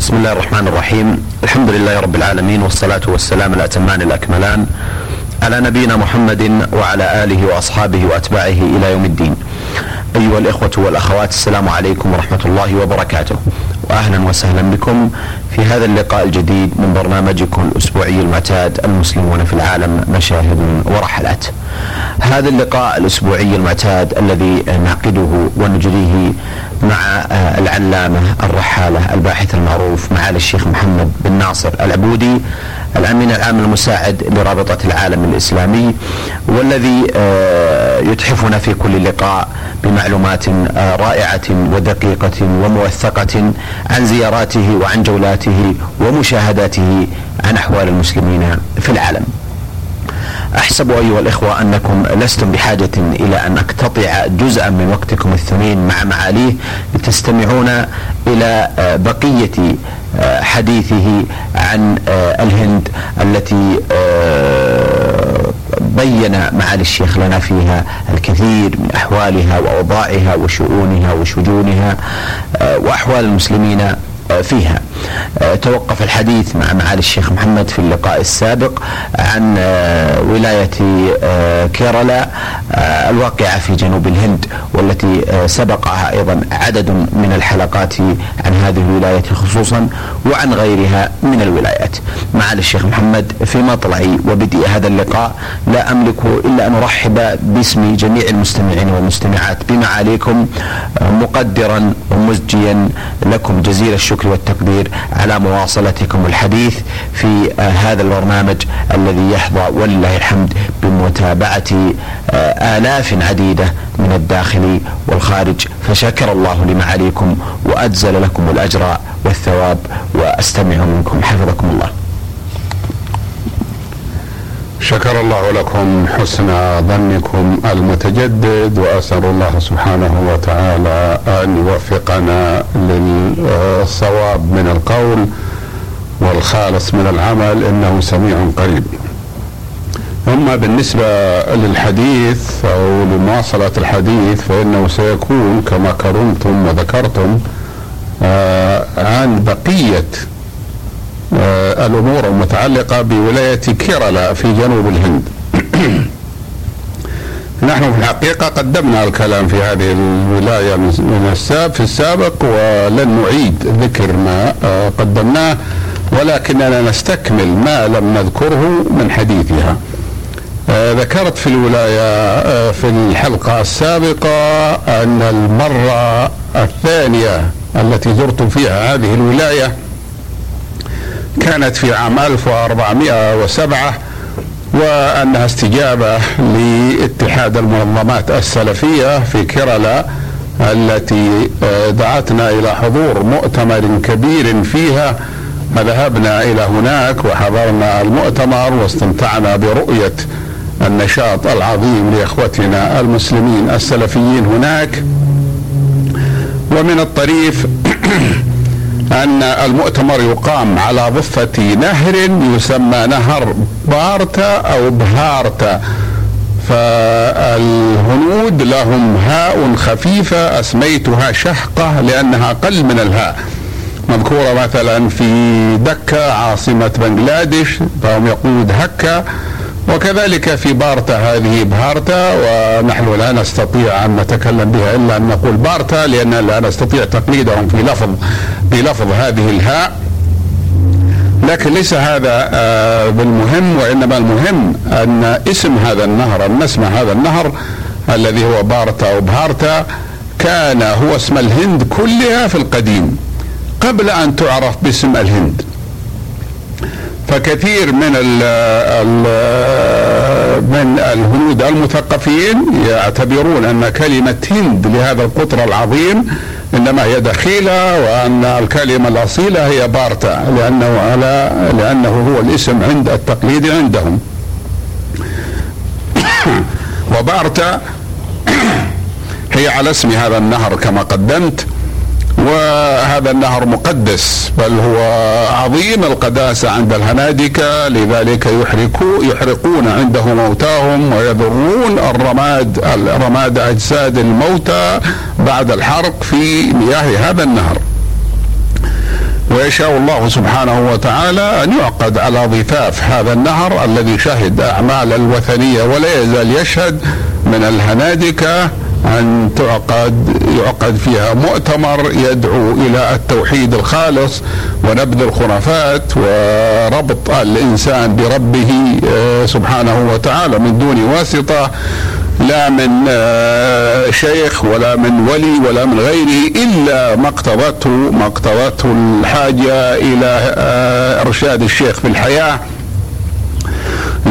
بسم الله الرحمن الرحيم. الحمد لله رب العالمين والصلاة والسلام الأتمان الأكملان على نبينا محمد وعلى آله وأصحابه وأتباعه إلى يوم الدين. أيها الإخوة والأخوات السلام عليكم ورحمة الله وبركاته. وأهلا وسهلا بكم في هذا اللقاء الجديد من برنامجكم الأسبوعي المعتاد المسلمون في العالم مشاهد ورحلات. هذا اللقاء الأسبوعي المعتاد الذي نعقده ونجريه مع العلامة الرحالة الباحث المعروف معالي الشيخ محمد بن ناصر العبودي الأمين العام المساعد لرابطة العالم الإسلامي والذي يتحفنا في كل لقاء بمعلومات رائعة ودقيقة وموثقة عن زياراته وعن جولاته ومشاهداته عن أحوال المسلمين في العالم. احسب أيها الإخوة أنكم لستم بحاجة إلى أن أقتطع جزءا من وقتكم الثمين مع معاليه لتستمعون إلى بقية حديثه عن الهند التي بين معالي الشيخ لنا فيها الكثير من أحوالها وأوضاعها وشؤونها وشجونها وأحوال المسلمين فيها. توقف الحديث مع معالي الشيخ محمد في اللقاء السابق عن ولاية كيرلا الواقعة في جنوب الهند والتي سبقها أيضا عدد من الحلقات عن هذه الولاية خصوصا وعن غيرها من الولايات. معالي الشيخ محمد في مطلع وبدء هذا اللقاء لا أملك إلا أن أرحب باسم جميع المستمعين والمستمعات بمعاليكم مقدرا ومزجيا لكم جزيل الشكر والتقدير. على مواصلتكم الحديث في هذا البرنامج الذي يحظى ولله الحمد بمتابعة آلاف عديدة من الداخل والخارج. فشكر الله لمعاليكم وأجزل لكم الأجر والثواب وأستمع منكم. حفظكم الله. شكر الله لكم حسن ظنكم المتجدد وأسأل الله سبحانه وتعالى أن يوفقنا للصواب من القول والخالص من العمل إنه سميع قريب. أما بالنسبة للحديث أو لمواصلة الحديث فإنه سيكون كما كرمتم وذكرتم عن بقية الأمور المتعلقة بولاية كيرلا في جنوب الهند. نحن في الحقيقة قدمنا الكلام في هذه الولاية من السابق في السابق ولن نعيد ذكر ما قدمناه ولكننا نستكمل ما لم نذكره من حديثها. ذكرت في الولاية في الحلقة السابقة أن المرة الثانية التي زرت فيها هذه الولاية كانت في عام 1407 وأنها استجابة لاتحاد المنظمات السلفية في كيرلا التي دعتنا إلى حضور مؤتمر كبير فيها. فذهبنا إلى هناك وحضرنا المؤتمر واستمتعنا برؤية النشاط العظيم لإخوتنا المسلمين السلفيين هناك. ومن الطريف أن المؤتمر يقام على ضفة نهر يسمى نهر بارتا أو بهارتا. فالهنود لهم هاء خفيفة أسميتها شحقة لأنها أقل من الهاء. مذكورة مثلا في دكة عاصمة بنغلاديش فهم يقولون هكا وكذلك في بارتا هذه بهارتا ونحن لا نستطيع أن نتكلم بها إلا أن نقول بارتا لأن لا نستطيع تقليدهم في لفظ بلفظ هذه الهاء. لكن ليس هذا بالمهم وإنما المهم أن اسم هذا النهر أن اسم هذا النهر الذي هو بارتا أو بهارتا كان هو اسم الهند كلها في القديم قبل أن تعرف باسم الهند. فكثير من ال ال من الهنود المثقفين يعتبرون أن كلمة هند لهذا القطر العظيم إنما هي دخيلة وأن الكلمة الأصيلة هي بارتا لأنه على لأنه هو الاسم عند التقليد عندهم. وبارتا هي على اسم هذا النهر كما قدمت. وهذا النهر مقدس بل هو عظيم القداسة عند الهنادكة لذلك يحرقوا يحرقون عنده موتاهم ويذرون الرماد رماد أجساد الموتى بعد الحرق في مياه هذا النهر. ويشاء الله سبحانه وتعالى أن يعقد على ضفاف هذا النهر الذي شهد أعمال الوثنية ولا يزال يشهد من الهنادكة أن تعقد يعقد فيها مؤتمر يدعو إلى التوحيد الخالص ونبذ الخرافات وربط الإنسان بربه آه، سبحانه وتعالى من دون واسطة لا من آه، شيخ ولا من ولي ولا من غيره إلا ما اقتضته ما اقتضته الحاجة إلى آه، إرشاد الشيخ في الحياة.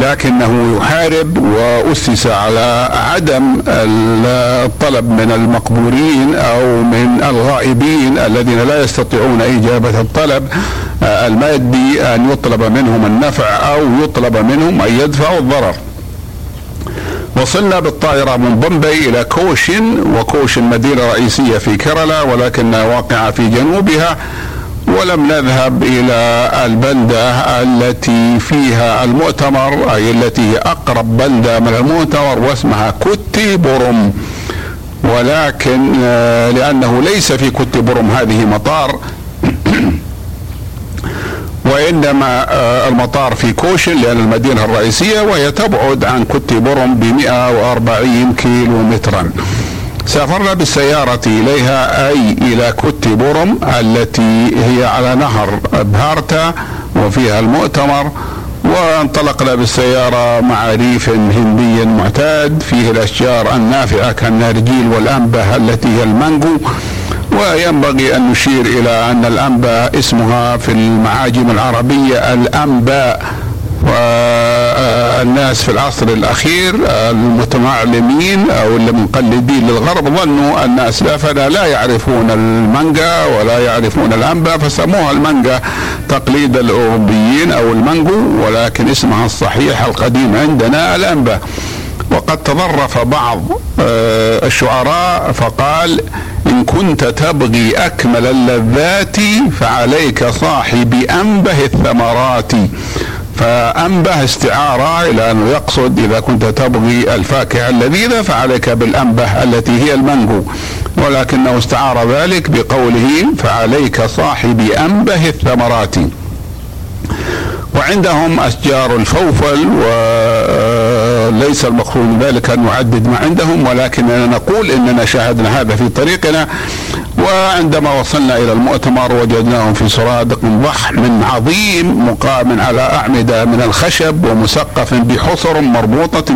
لكنه يحارب وأسس على عدم الطلب من المقبورين أو من الغائبين الذين لا يستطيعون إجابة الطلب. آه، المادي أن يطلب منهم النفع أو يطلب منهم أن يدفعوا الضرر. وصلنا بالطائرة من بومبي إلى كوشن وكوشن مدينة رئيسية في كيرلا ولكنها واقعة في جنوبها. ولم نذهب إلى البلدة التي فيها المؤتمر أي التي هي أقرب بلدة من المؤتمر واسمها كوتي بورم ولكن آه، لأنه ليس في كوتي بورم هذه مطار وإنما آه، المطار في كوشن لأن المدينة الرئيسية وهي تبعد عن كوتي بورم ب 140 كيلو مترا سافرنا بالسيارة إليها أي إلى كوتي بورم التي هي على نهر بهارتا وفيها المؤتمر. وانطلقنا بالسيارة مع ريف هندي معتاد. فيه الأشجار النافعة كالنرجيل والأنبة التي هي المانجو. وينبغي أن نشير إلى أن الأنباء اسمها في المعاجم العربية الأنباء. والناس في العصر الأخير المتعلمين أو المقلدين للغرب ظنوا أن أسلافنا لا يعرفون المانجا ولا يعرفون الأنباء فسموها المانجا تقليد الأوروبيين أو المانجو ولكن اسمها الصحيح القديم عندنا الأنباء وقد تظرف بعض آه، الشعراء فقال إن كنت تبغي أكمل اللذات فعليك صاحب أنبه الثمرات. فأنبه استعارة إلى أنه يقصد إذا كنت تبغي الفاكهة اللذيذة فعليك بالأنبه التي هي المنجو ولكنه استعار ذلك بقوله فعليك صاحب أنبه الثمرات. وعندهم أشجار الفوفل وليس المقصود من ذلك أن نعدد ما عندهم ولكننا نقول إننا شاهدنا هذا في طريقنا. وعندما وصلنا إلى المؤتمر وجدناهم في سرادق ضخم عظيم مقام على أعمدة من الخشب ومسقف بحصر مربوطة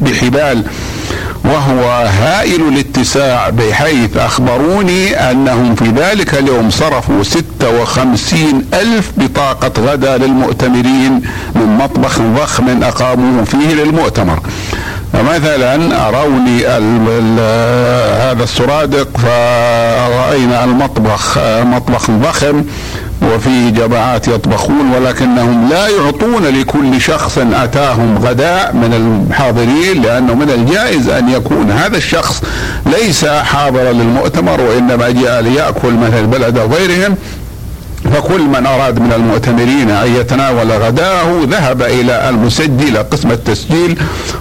بحبال وهو هائل الاتساع بحيث أخبروني أنهم في ذلك اليوم صرفوا 56 ألف بطاقة غدا للمؤتمرين من مطبخ ضخم أقاموه فيه للمؤتمر. فمثلا أروني هذا السرادق فرأينا المطبخ مطبخ ضخم وفيه جماعات يطبخون ولكنهم لا يعطون لكل شخص أتاهم غداء من الحاضرين لأنه من الجائز أن يكون هذا الشخص ليس حاضرا للمؤتمر وإنما جاء ليأكل مثل بلد غيرهم فكل من أراد من المؤتمرين أن يتناول غداءه ذهب إلى المسجل قسم التسجيل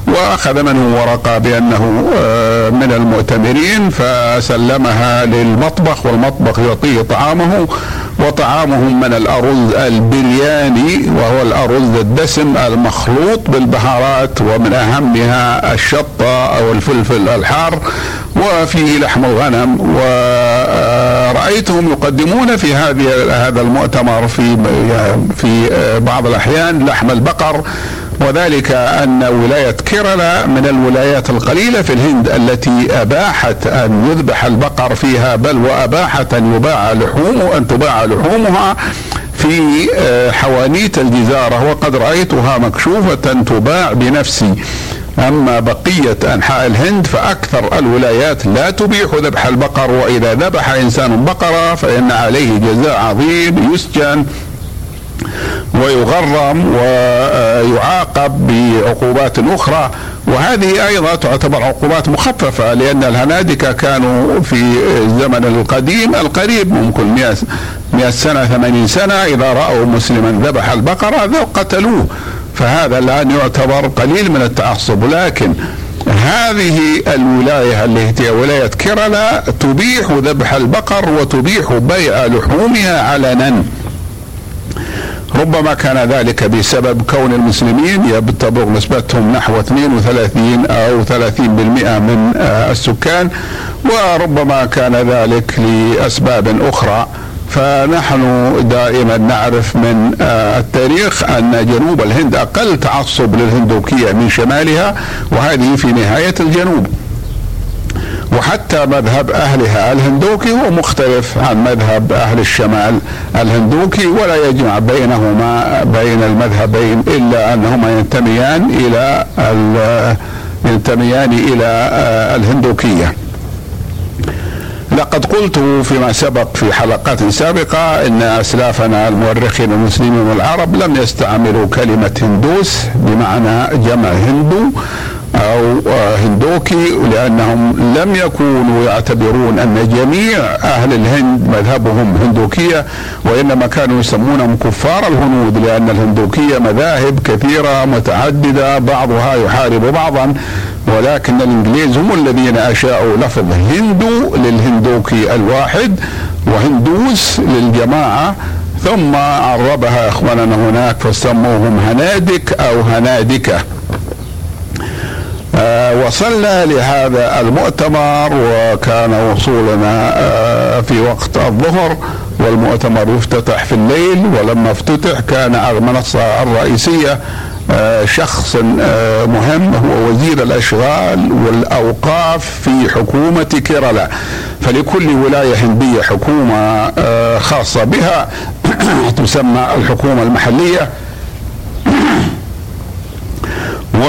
وأخذ منه ورقة بأنه آه، من المؤتمرين فسلمها للمطبخ والمطبخ يعطيه طعامه وطعامهم من الأرز البرياني وهو الأرز الدسم المخلوط بالبهارات ومن أهمها الشطة أو الفلفل الحار وفيه لحم الغنم ورأيتهم يقدمون في هذه هذا المؤتمر في في بعض الأحيان لحم البقر وذلك أن ولاية كيرلا من الولايات القليلة في الهند التي أباحت أن يذبح البقر فيها بل وأباحت أن يباع لحوم أن تباع لحومها في حوانيت الجزارة وقد رأيتها مكشوفة تباع بنفسي. أما بقية أنحاء الهند فأكثر الولايات لا تبيح ذبح البقر وإذا ذبح إنسان بقرة فإن عليه جزاء عظيم يسجن ويغرم ويعاقب بعقوبات أخرى. وهذه أيضا تعتبر عقوبات مخففة لأن الهنادكة كانوا في الزمن القديم القريب ممكن 100 100 سنة 80 سنة إذا رأوا مسلما ذبح البقرة قتلوه. فهذا الآن يعتبر قليل من التعصب لكن هذه الولاية التي هي ولاية كيرلا تبيح ذبح البقر وتبيح بيع لحومها علنا. ربما كان ذلك بسبب كون المسلمين يبتلغ نسبتهم نحو 32 أو 30% من السكان وربما كان ذلك لأسباب أخرى. فنحن دائما نعرف من آه، التاريخ أن جنوب الهند أقل تعصب للهندوكية من شمالها وهذه في نهاية الجنوب. وحتى مذهب أهلها الهندوكي هو مختلف عن مذهب أهل الشمال الهندوكي ولا يجمع بينهما بين المذهبين إلا أنهما ينتميان إلى ينتميان إلى آه، الهندوكية. لقد قلت فيما سبق في حلقات سابقة أن أسلافنا المؤرخين المسلمين والعرب لم يستعملوا كلمة هندوس بمعنى جمع هندو. أو هندوكي لأنهم لم يكونوا يعتبرون أن جميع أهل الهند مذهبهم هندوكية وإنما كانوا يسمونهم كفار الهنود لأن الهندوكية مذاهب كثيرة متعددة بعضها يحارب بعضا ولكن الإنجليز هم الذين اشاعوا لفظ هندو للهندوكي الواحد وهندوس للجماعة ثم عربها إخواننا هناك فسموهم هنادك أو هنادكة. آه، وصلنا لهذا المؤتمر وكان وصولنا آه، في وقت الظهر والمؤتمر يفتتح في الليل ولما افتتح كان على المنصة الرئيسية آه، شخص مهم هو وزير الأشغال والأوقاف في حكومة كيرالا. فلكل ولاية هنديه حكومة خاصة بها تسمى الحكومة المحلية. و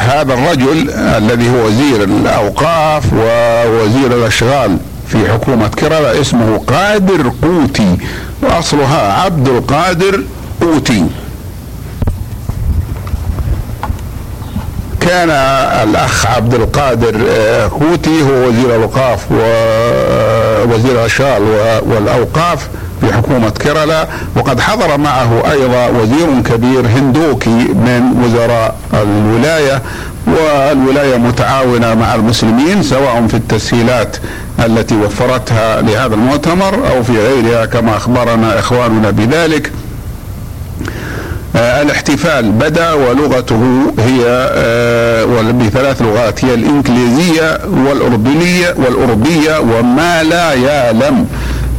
هذا الرجل الذي هو وزير الأوقاف ووزير الأشغال في حكومة كيرالا اسمه قادر قوتي. وأصلها عبد القادر قوتي. كان الأخ عبد القادر قوتي هو وزير الأوقاف ووزير الأشغال والأوقاف. في حكومة كيرالا وقد حضر معه أيضا وزير كبير هندوكي من وزراء الولاية والولاية متعاونة مع المسلمين سواء في التسهيلات التي وفرتها لهذا المؤتمر أو في غيرها كما أخبرنا إخواننا بذلك. آه الاحتفال بدأ ولغته هي آه بثلاث لغات هي الإنجليزية والأردنية والارديه وما لا يعلم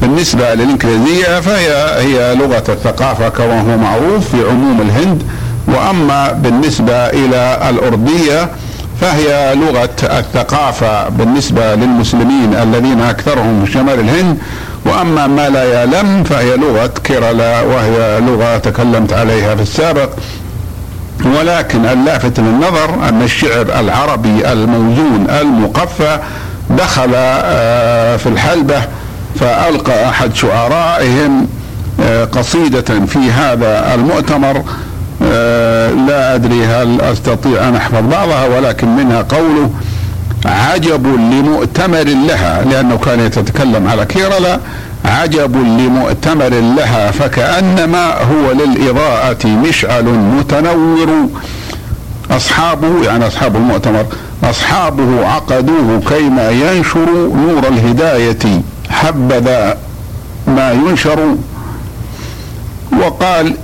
بالنسبة للإنكليزية فهي هي لغة الثقافة كما هو معروف في عموم الهند وأما بالنسبة إلى الأردية فهي لغة الثقافة بالنسبة للمسلمين الذين أكثرهم في شمال الهند وأما ما لا يعلم فهي لغة كيرالا وهي لغة تكلمت عليها في السابق. ولكن اللافت للنظر أن الشعر العربي الموزون المقفى دخل آه، في الحلبة فألقى أحد شعرائهم آه، قصيدة في هذا المؤتمر آه، لا أدري هل أستطيع أن أحفظ بعضها ولكن منها قوله عجب لمؤتمر لها لأنه كان يتكلم على كيرلا عجب لمؤتمر لها فكأنما هو للإضاءة مشعل متنور. أصحابه يعني أصحاب المؤتمر أصحابه عقدوه كيما ينشر نور الهداية. حبذا ما ينشر وقال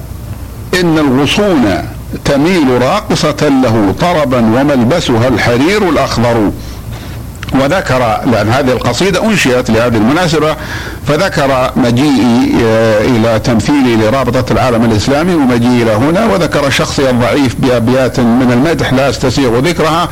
إن الغصون تميل راقصة له طربا وملبسها الحرير الأخضر. وذكر لأن هذه القصيدة أنشئت لهذه المناسبة فذكر مجيئي آه، إلى تمثيلي لرابطة العالم الإسلامي ومجيئي إلى هنا وذكر شخصي الضعيف بأبيات من المدح لا أستسيغ ذكرها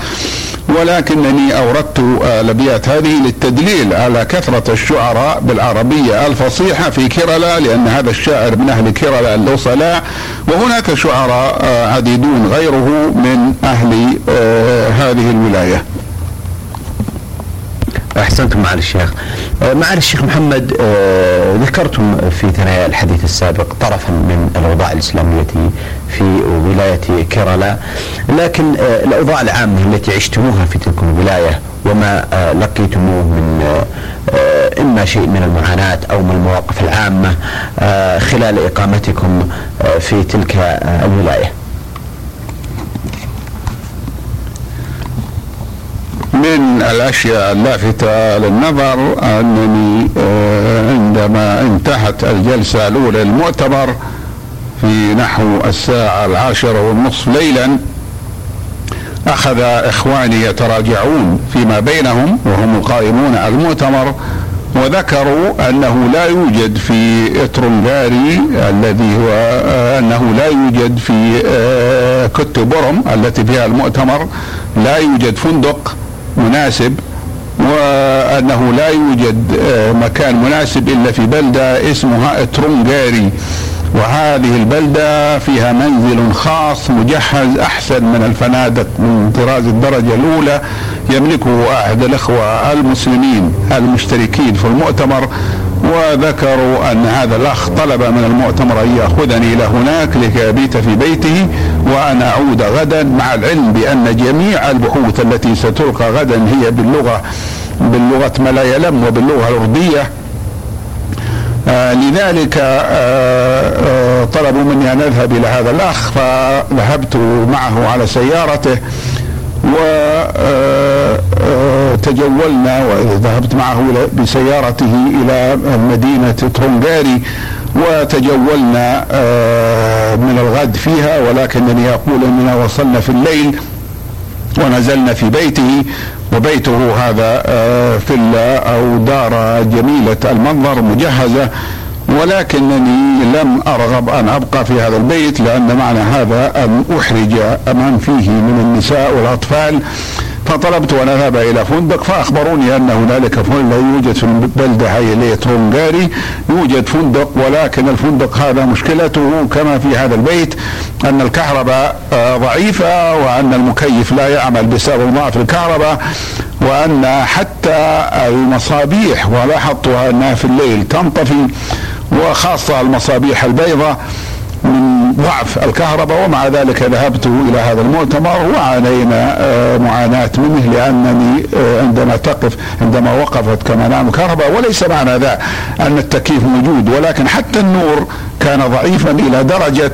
ولكنني أوردت الأبيات هذه للتدليل على كثرة الشعراء بالعربية الفصيحة في كيرلا لأن هذا الشاعر من أهل كيرلا الأصلاء وهناك شعراء عديدون غيره من أهل آه، هذه الولاية. احسنتم معالي الشيخ. آه، معالي الشيخ محمد آه، ذكرتم في ثنايا الحديث السابق طرفا من الأوضاع الإسلامية في ولاية كيرالا لكن آه، الأوضاع العامة التي عشتموها في تلك الولاية وما لقيتموه من إما شيء من المعاناة أو من المواقف العامة خلال إقامتكم في تلك الولاية. من الأشياء اللافتة للنظر أنني آه، عندما انتهت الجلسة الأولى للمؤتمر في نحو الساعة العاشرة والنصف ليلا أخذ إخواني يتراجعون فيما بينهم وهم القائمون على المؤتمر وذكروا أنه لا يوجد في إترنغاري الذي هو أنه لا يوجد في آه، كتبورم التي فيها المؤتمر لا يوجد فندق مناسب وأنه لا يوجد آه، مكان مناسب إلا في بلدة اسمها اترونغاري وهذه البلدة فيها منزل خاص مجهز أحسن من الفنادق من طراز الدرجة الأولى يملكه أحد الإخوة المسلمين المشتركين في المؤتمر وذكروا أن هذا الأخ طلب من المؤتمر أن يأخذني إلى هناك لكي أبيت في بيته وأن أعود غدا مع العلم بأن جميع البحوث التي ستلقى غدا هي باللغة باللغة ملايلم وباللغة الأردية. آه لذلك آه آه طلبوا مني أن أذهب إلى هذا الأخ فذهبت معه على سيارته وتجولنا وذهبت معه بسيارته إلى مدينة ترونغاري وتجولنا من الغد فيها ولكنني أقول أننا وصلنا في الليل ونزلنا في بيته وبيته هذا فيلا أو دار جميلة المنظر مجهزة ولكنني لم أرغب أن أبقى في هذا البيت لأن معنى هذا أن أحرج من فيه من النساء والأطفال فطلبت أن أذهب إلى فندق فأخبروني أن هنالك فندق لا يوجد في البلدة هي اللي ترونغاري يوجد فندق ولكن الفندق هذا مشكلته كما في هذا البيت أن الكهرباء ضعيفة وأن المكيف لا يعمل بسبب ضعف الكهرباء وأن حتى المصابيح ولاحظتها أنها في الليل تنطفي وخاصة المصابيح البيضاء من ضعف الكهرباء ومع ذلك ذهبت إلى هذا المؤتمر وعانينا معاناة منه لأنني عندما تقف عندما وقفت كما نعم الكهرباء وليس معنى ذا أن التكييف موجود ولكن حتى النور كان ضعيفا إلى درجة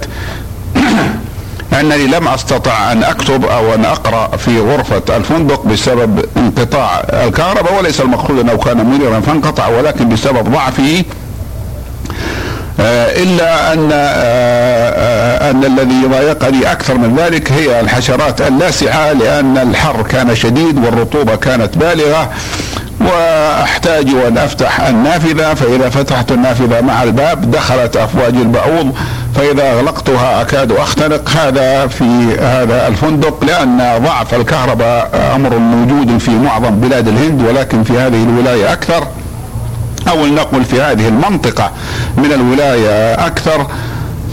أنني لم أستطع أن أكتب أو أن أقرأ في غرفة الفندق بسبب انقطاع الكهرباء وليس المقصود أنه كان منيرا فانقطع ولكن بسبب ضعفه إلا أن أن الذي ضايقني أكثر من ذلك هي الحشرات اللاسعة لأن الحر كان شديد والرطوبة كانت بالغة وأحتاج أن أفتح النافذة فإذا فتحت النافذة مع الباب دخلت أفواج البعوض فإذا أغلقتها أكاد أختنق. هذا في هذا الفندق لأن ضعف الكهرباء أمر موجود في معظم بلاد الهند ولكن في هذه الولاية أكثر. أو لنقل في هذه المنطقة من الولاية أكثر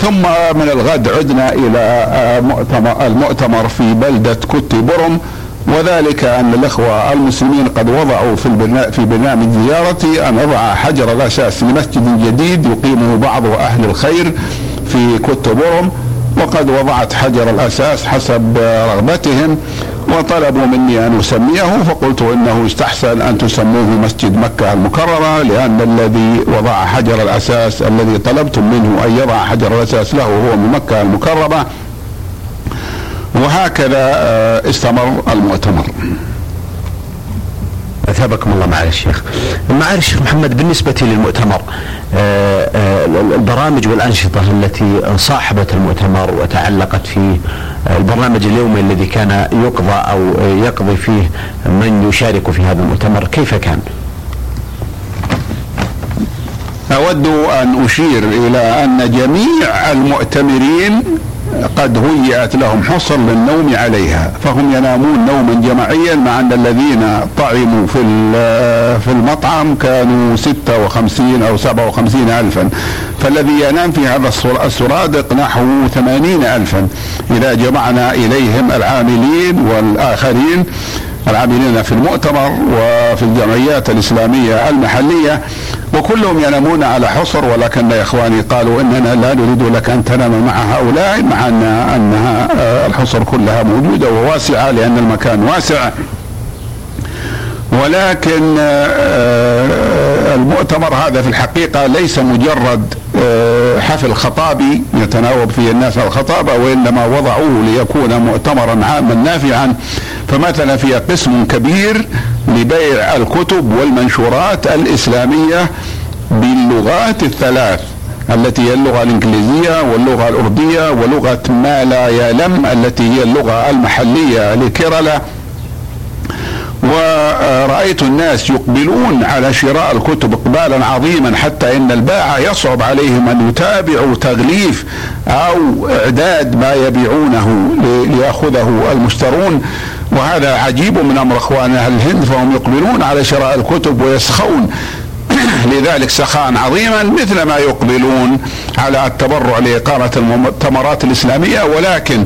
ثم من الغد عدنا مؤتمر المؤتمر في بلدة كوتي بورم. وذلك أن الأخوة المسلمين قد وضعوا في في برنامج زيارتي أن أضع حجر الاساس لمسجد جديد يقيمه بعض أهل الخير في كوتي بورم. وقد وضعت حجر الاساس حسب رغبتهم. وطلبوا مني أن أسميه فقلت إنه يستحسن أن تسموه مسجد مكة المكرمة لأن الذي وضع حجر الأساس الذي طلبتم منه أن يضع حجر الأساس له هو من مكة المكرمة وهكذا استمر المؤتمر. أثابكم الله معالي الشيخ. معالي الشيخ محمد بالنسبة للمؤتمر البرامج والأنشطة التي صاحبت المؤتمر وتعلقت فيه البرنامج اليومي الذي كان يقضى أو يقضي فيه من يشارك في هذا المؤتمر كيف كان؟ أود أن أشير إلى أن جميع المؤتمرين قد هيئت لهم حصر للنوم عليها فهم ينامون نوما جماعيا مع أن الذين طعموا في في المطعم كانوا 56 أو 57 الفا. فالذي ينام في هذا السرادق نحو 80 الفا. إذا جمعنا إليهم العاملين والآخرين العاملين في المؤتمر وفي الجمعيات الإسلامية المحلية وكلهم ينامون على حصر ولكن إخواني قالوا إننا لا نريد لك أن تنام مع هؤلاء مع أن أنها الحصر كلها موجودة وواسعة لأن المكان واسع. ولكن المؤتمر هذا في الحقيقة ليس مجرد حفل خطابي يتناوب فيه الناس الخطابة وإنما وضعوه ليكون مؤتمرا عاما نافعا فمثلا في قسم كبير لبيع الكتب والمنشورات الإسلامية باللغات الثلاث التي هي اللغة الإنجليزية واللغة الأردية ولغة ما لا يلم التي هي اللغة المحلية لكيرلا. ورأيت الناس يقبلون على شراء الكتب إقبالا عظيما حتى إن البائع يصعب عليهم أن يتابعوا تغليف أو إعداد ما يبيعونه ليأخذه المشترون. وهذا عجيب من أمر إخواننا أهل الهند فهم يقبلون على شراء الكتب ويسخون. لذلك سخاء عظيما مثل ما يقبلون على التبرع لإقامة المؤتمرات الإسلامية. ولكن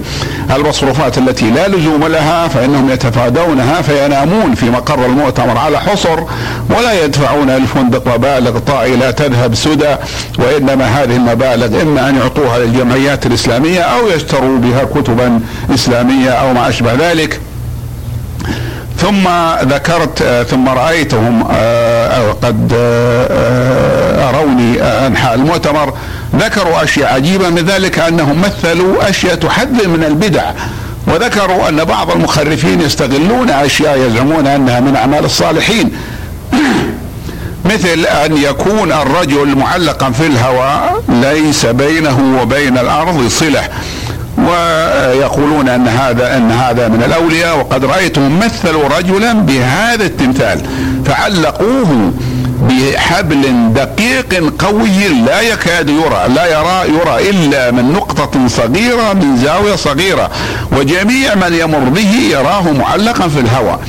المصروفات التي لا لزوم لها فإنهم يتفادونها فينامون في مقر المؤتمر على حصر ولا يدفعون الفندق مبالغ طائلة تذهب سدى وإنما هذه المبالغ إما أن يعطوها للجمعيات الإسلامية أو يشتروا بها كتبا إسلامية أو ما أشبه ذلك. ثم ذكرت آه، ثم رأيتهم آه، قد آه، أروني أنحاء المؤتمر ذكروا أشياء عجيبة من ذلك أنهم مثلوا أشياء تحذر من البدع وذكروا أن بعض المخرفين يستغلون أشياء يزعمون أنها من أعمال الصالحين. مثل أن يكون الرجل معلقا في الهواء ليس بينه وبين الأرض صلة. ويقولون أن هذا أن هذا من الأولياء وقد رايتهم مثلوا رجلا بهذا التمثال فعلقوه بحبل دقيق قوي لا يكاد يرى لا يرى يرى إلا من نقطة صغيرة من زاوية صغيرة وجميع من يمر به يراه معلقا في الهواء.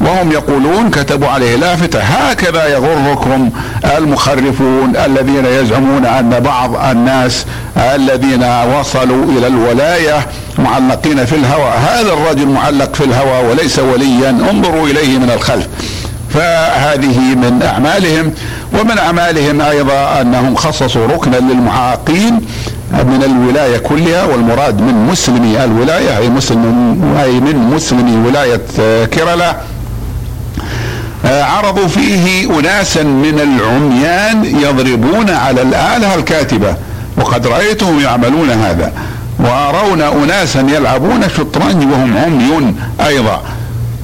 وهم يقولون كتبوا عليه لافتة هكذا يغركم المخرفون الذين يزعمون أن بعض الناس الذين وصلوا إلى الولاية معلقين في الهواء هذا الرجل معلق في الهواء وليس وليا. انظروا إليه من الخلف. فهذه من أعمالهم. ومن أعمالهم أيضا أنهم خصصوا ركنا للمعاقين من الولاية كلها. والمراد من مسلمي الولاية أي مسلم أي من مسلمي ولاية كيرلا. عرضوا فيه اناسا من العميان يضربون على الاله الكاتبة. وقد رأيتهم يعملون هذا. وأرون اناسا يلعبون الشطرنج وهم عمي أيضا.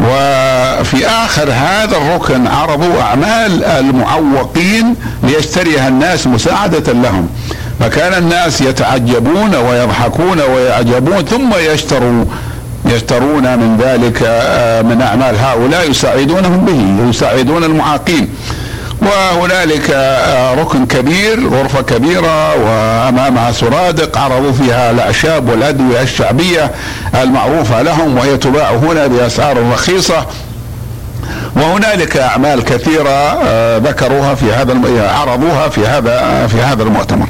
وفي آخر هذا الركن عرضوا أعمال المعوقين ليشتريها الناس مساعدة لهم. فكان الناس يتعجبون ويضحكون ويعجبون ثم يشتروا يشترون من ذلك آه، من أعمال هؤلاء يساعدونهم به يساعدون المعاقين. وهنالك آه، ركن كبير غرفة كبيرة وأمامها سرادق عرضوا فيها الأعشاب والأدوية الشعبية المعروفة لهم وهي تباع هنا بأسعار رخيصة. وهنالك أعمال كثيرة آه، ذكروها في هذا عرضوها في هذا في هذا المؤتمر.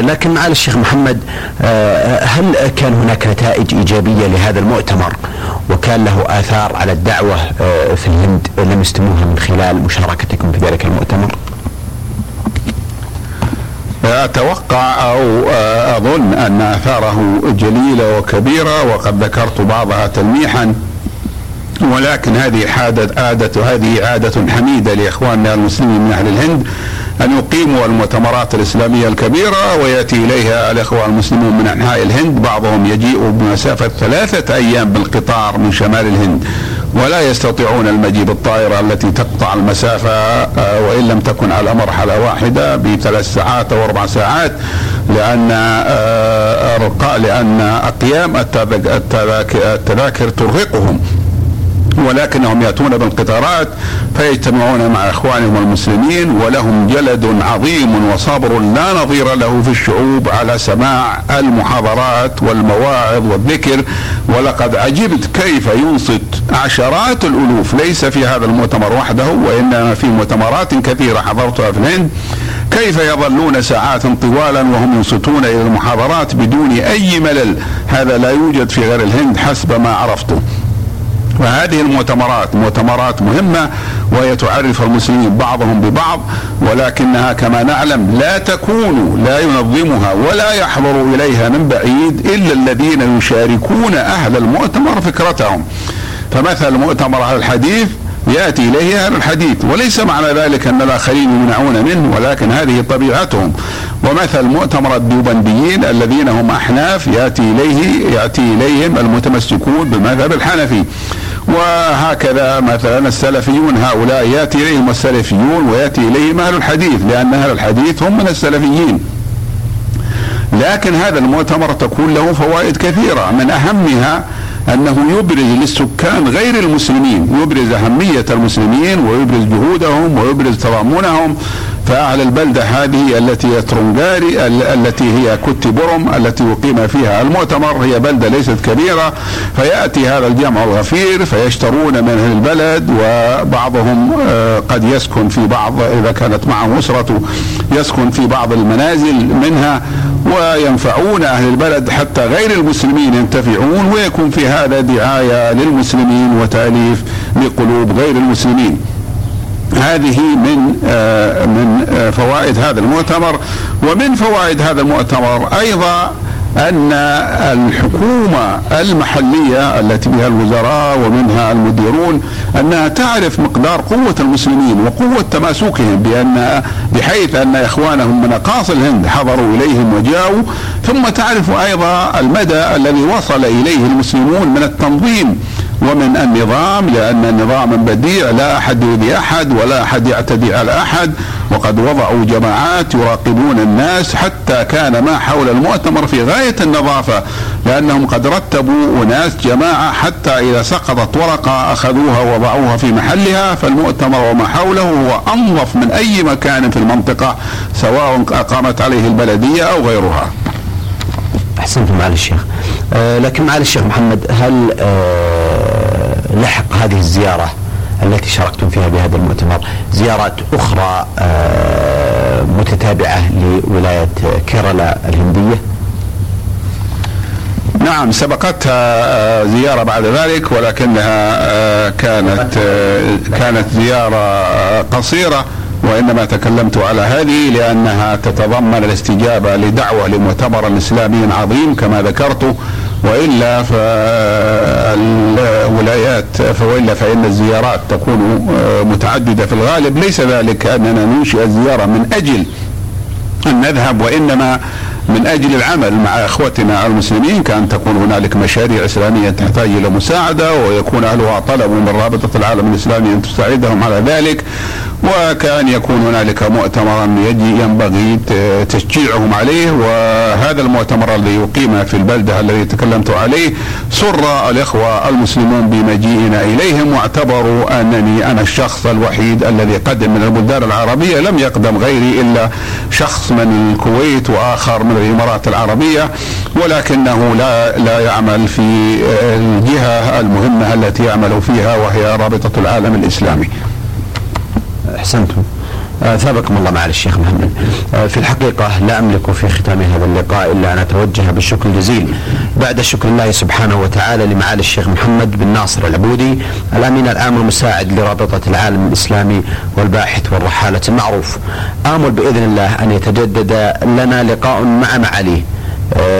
لكن معالي الشيخ محمد آه، هل كان هناك نتائج إيجابية لهذا المؤتمر وكان له آثار على الدعوة آه، في الهند لمستموها من خلال مشاركتكم في ذلك المؤتمر؟ أتوقع أو أظن أن آثاره جليلة وكبيرة وقد ذكرت بعضها تلميحا ولكن هذه عادة عادة هذه عادة حميدة لإخواننا المسلمين من أهل الهند أن يقيموا المؤتمرات الإسلامية الكبيرة ويأتي إليها الإخوة المسلمون من أنحاء الهند. بعضهم يجيء بمسافة ثلاثة أيام بالقطار من شمال الهند ولا يستطيعون المجيء بالطائرة التي تقطع المسافة آه، وإن لم تكن على مرحلة واحدة بثلاث ساعات أو أربع ساعات لأن آه، لأن أقيام التذاكر ترهقهم. ولكنهم يأتون بالقطارات فيجتمعون مع إخوانهم المسلمين ولهم جلد عظيم وصبر لا نظير له في الشعوب على سماع المحاضرات والمواعظ والذكر. ولقد عجبت كيف ينصت عشرات الألوف. ليس في هذا المؤتمر وحده وإنما في مؤتمرات كثيرة حضرتها في الهند. كيف يظلون ساعات طوالا وهم ينصتون إلى المحاضرات بدون أي ملل؟ هذا لا يوجد في غير الهند حسب ما عرفته. وهذه المؤتمرات مؤتمرات مهمة وهي تعرف المسلمين بعضهم ببعض ولكنها كما نعلم لا تكون لا ينظمها ولا يحضر إليها من بعيد إلا الذين يشاركون أهل المؤتمر فكرتهم. فمثل مؤتمر أهل الحديث يأتي إليه أهل الحديث وليس معنى ذلك أن الآخرين يمنعون منه ولكن هذه طبيعتهم. ومثل مؤتمر الدوبنديين الذين هم أحناف يأتي إليه يأتي إليهم المتمسكون بالمذهب الحنفي. وهكذا مثلا السلفيون هؤلاء يأتي إليهم السلفيون ويأتي إليهم أهل الحديث لأن أهل الحديث هم من السلفيين. لكن هذا المؤتمر تكون له فوائد كثيرة من أهمها أنه يبرز للسكان غير المسلمين يبرز أهمية المسلمين ويبرز جهودهم ويبرز تضامنهم فأهل البلدة هذه التي ترونغاري التي هي كتبرم التي يقيم فيها المؤتمر هي بلدة ليست كبيرة فيأتي هذا الجمع الغفير فيشترون من أهل البلد وبعضهم آه، قد يسكن في بعض إذا كانت معه أسرته يسكن في بعض المنازل منها وينفعون أهل البلد حتى غير المسلمين ينتفعون ويكون في هذا دعاية للمسلمين وتأليف لقلوب غير المسلمين. هذه من آه، من آه، فوائد هذا المؤتمر. ومن فوائد هذا المؤتمر أيضا أن الحكومة المحلية التي بها الوزراء ومنها المديرون أنها تعرف مقدار قوة المسلمين وقوة تماسكهم بان بحيث أن إخوانهم من أقاصي الهند حضروا إليهم وجاءوا ثم تعرف أيضا المدى الذي وصل إليه المسلمون من التنظيم ومن النظام لأن النظام بديع لا أحد يؤذي أحد ولا أحد يعتدي على أحد وقد وضعوا جماعات يراقبون الناس حتى كان ما حول المؤتمر في غاية النظافة لأنهم قد رتبوا أناس جماعة حتى إذا سقطت ورقة أخذوها ووضعوها في محلها فالمؤتمر وما حوله هو أنظف من أي مكان في المنطقة سواء أقامت عليه البلدية أو غيرها. أحسنتم معالي الشيخ. أه لكن معالي الشيخ محمد هل أه لحق هذه الزيارة التي شاركتم فيها بهذا المؤتمر. زيارات أخرى أه متتابعة لولاية كيرلا الهندية. نعم سبقتها آه، زيارة بعد ذلك ولكنها آه، كانت آه، كانت زيارة قصيرة وإنما تكلمت على هذه لأنها تتضمن الاستجابة لدعوة لمؤتمر إسلامي عظيم كما ذكرت. وإلا فالولايات فوإلا فإن الزيارات تكون متعددة في الغالب. ليس ذلك أننا ننشئ الزيارة من أجل أن نذهب وإنما من أجل العمل مع اخوتنا المسلمين كأن تكون هنالك مشاريع إسلامية تحتاج إلى مساعدة ويكون أهلها طلبوا من رابطة العالم الإسلامي أن تساعدهم على ذلك وكأن يكون هنالك مؤتمرا يجي ينبغي تشجيعهم عليه وهذا المؤتمر الذي يقيم في البلدة الذي تكلمت عليه سر الإخوة المسلمون بمجيئنا إليهم واعتبروا أنني أنا الشخص الوحيد الذي قدم من البلدان العربية لم يقدم غيري إلا شخص من الكويت وآخر من الإمارات العربية ولكنه لا لا يعمل في الجهة المهمة التي يعمل فيها وهي رابطة العالم الإسلامي. أحسنتم أثابكم الله معالي الشيخ محمد. آه، في الحقيقة لا أملك في ختام هذا اللقاء إلا أن أتوجه بالشكر الجزيل. بعد شكر الله سبحانه وتعالى لمعالي الشيخ محمد بن ناصر العبودي الأمين العام المساعد لرابطة العالم الإسلامي والباحث والرحالة المعروف. آمل بإذن الله أن يتجدد لنا لقاء مع معاليه.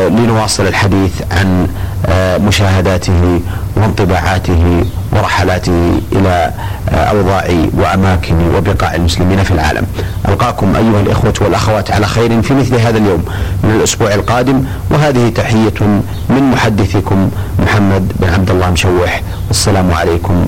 لنواصل الحديث عن آه، مشاهداته وانطباعاته ورحلاته إلى آه، أوضاع وأماكن وبقاع المسلمين في العالم. ألقاكم أيها الإخوة والأخوات على خير في مثل هذا اليوم من الأسبوع القادم وهذه تحية من محدثكم محمد بن عبد الله مشوح والسلام عليكم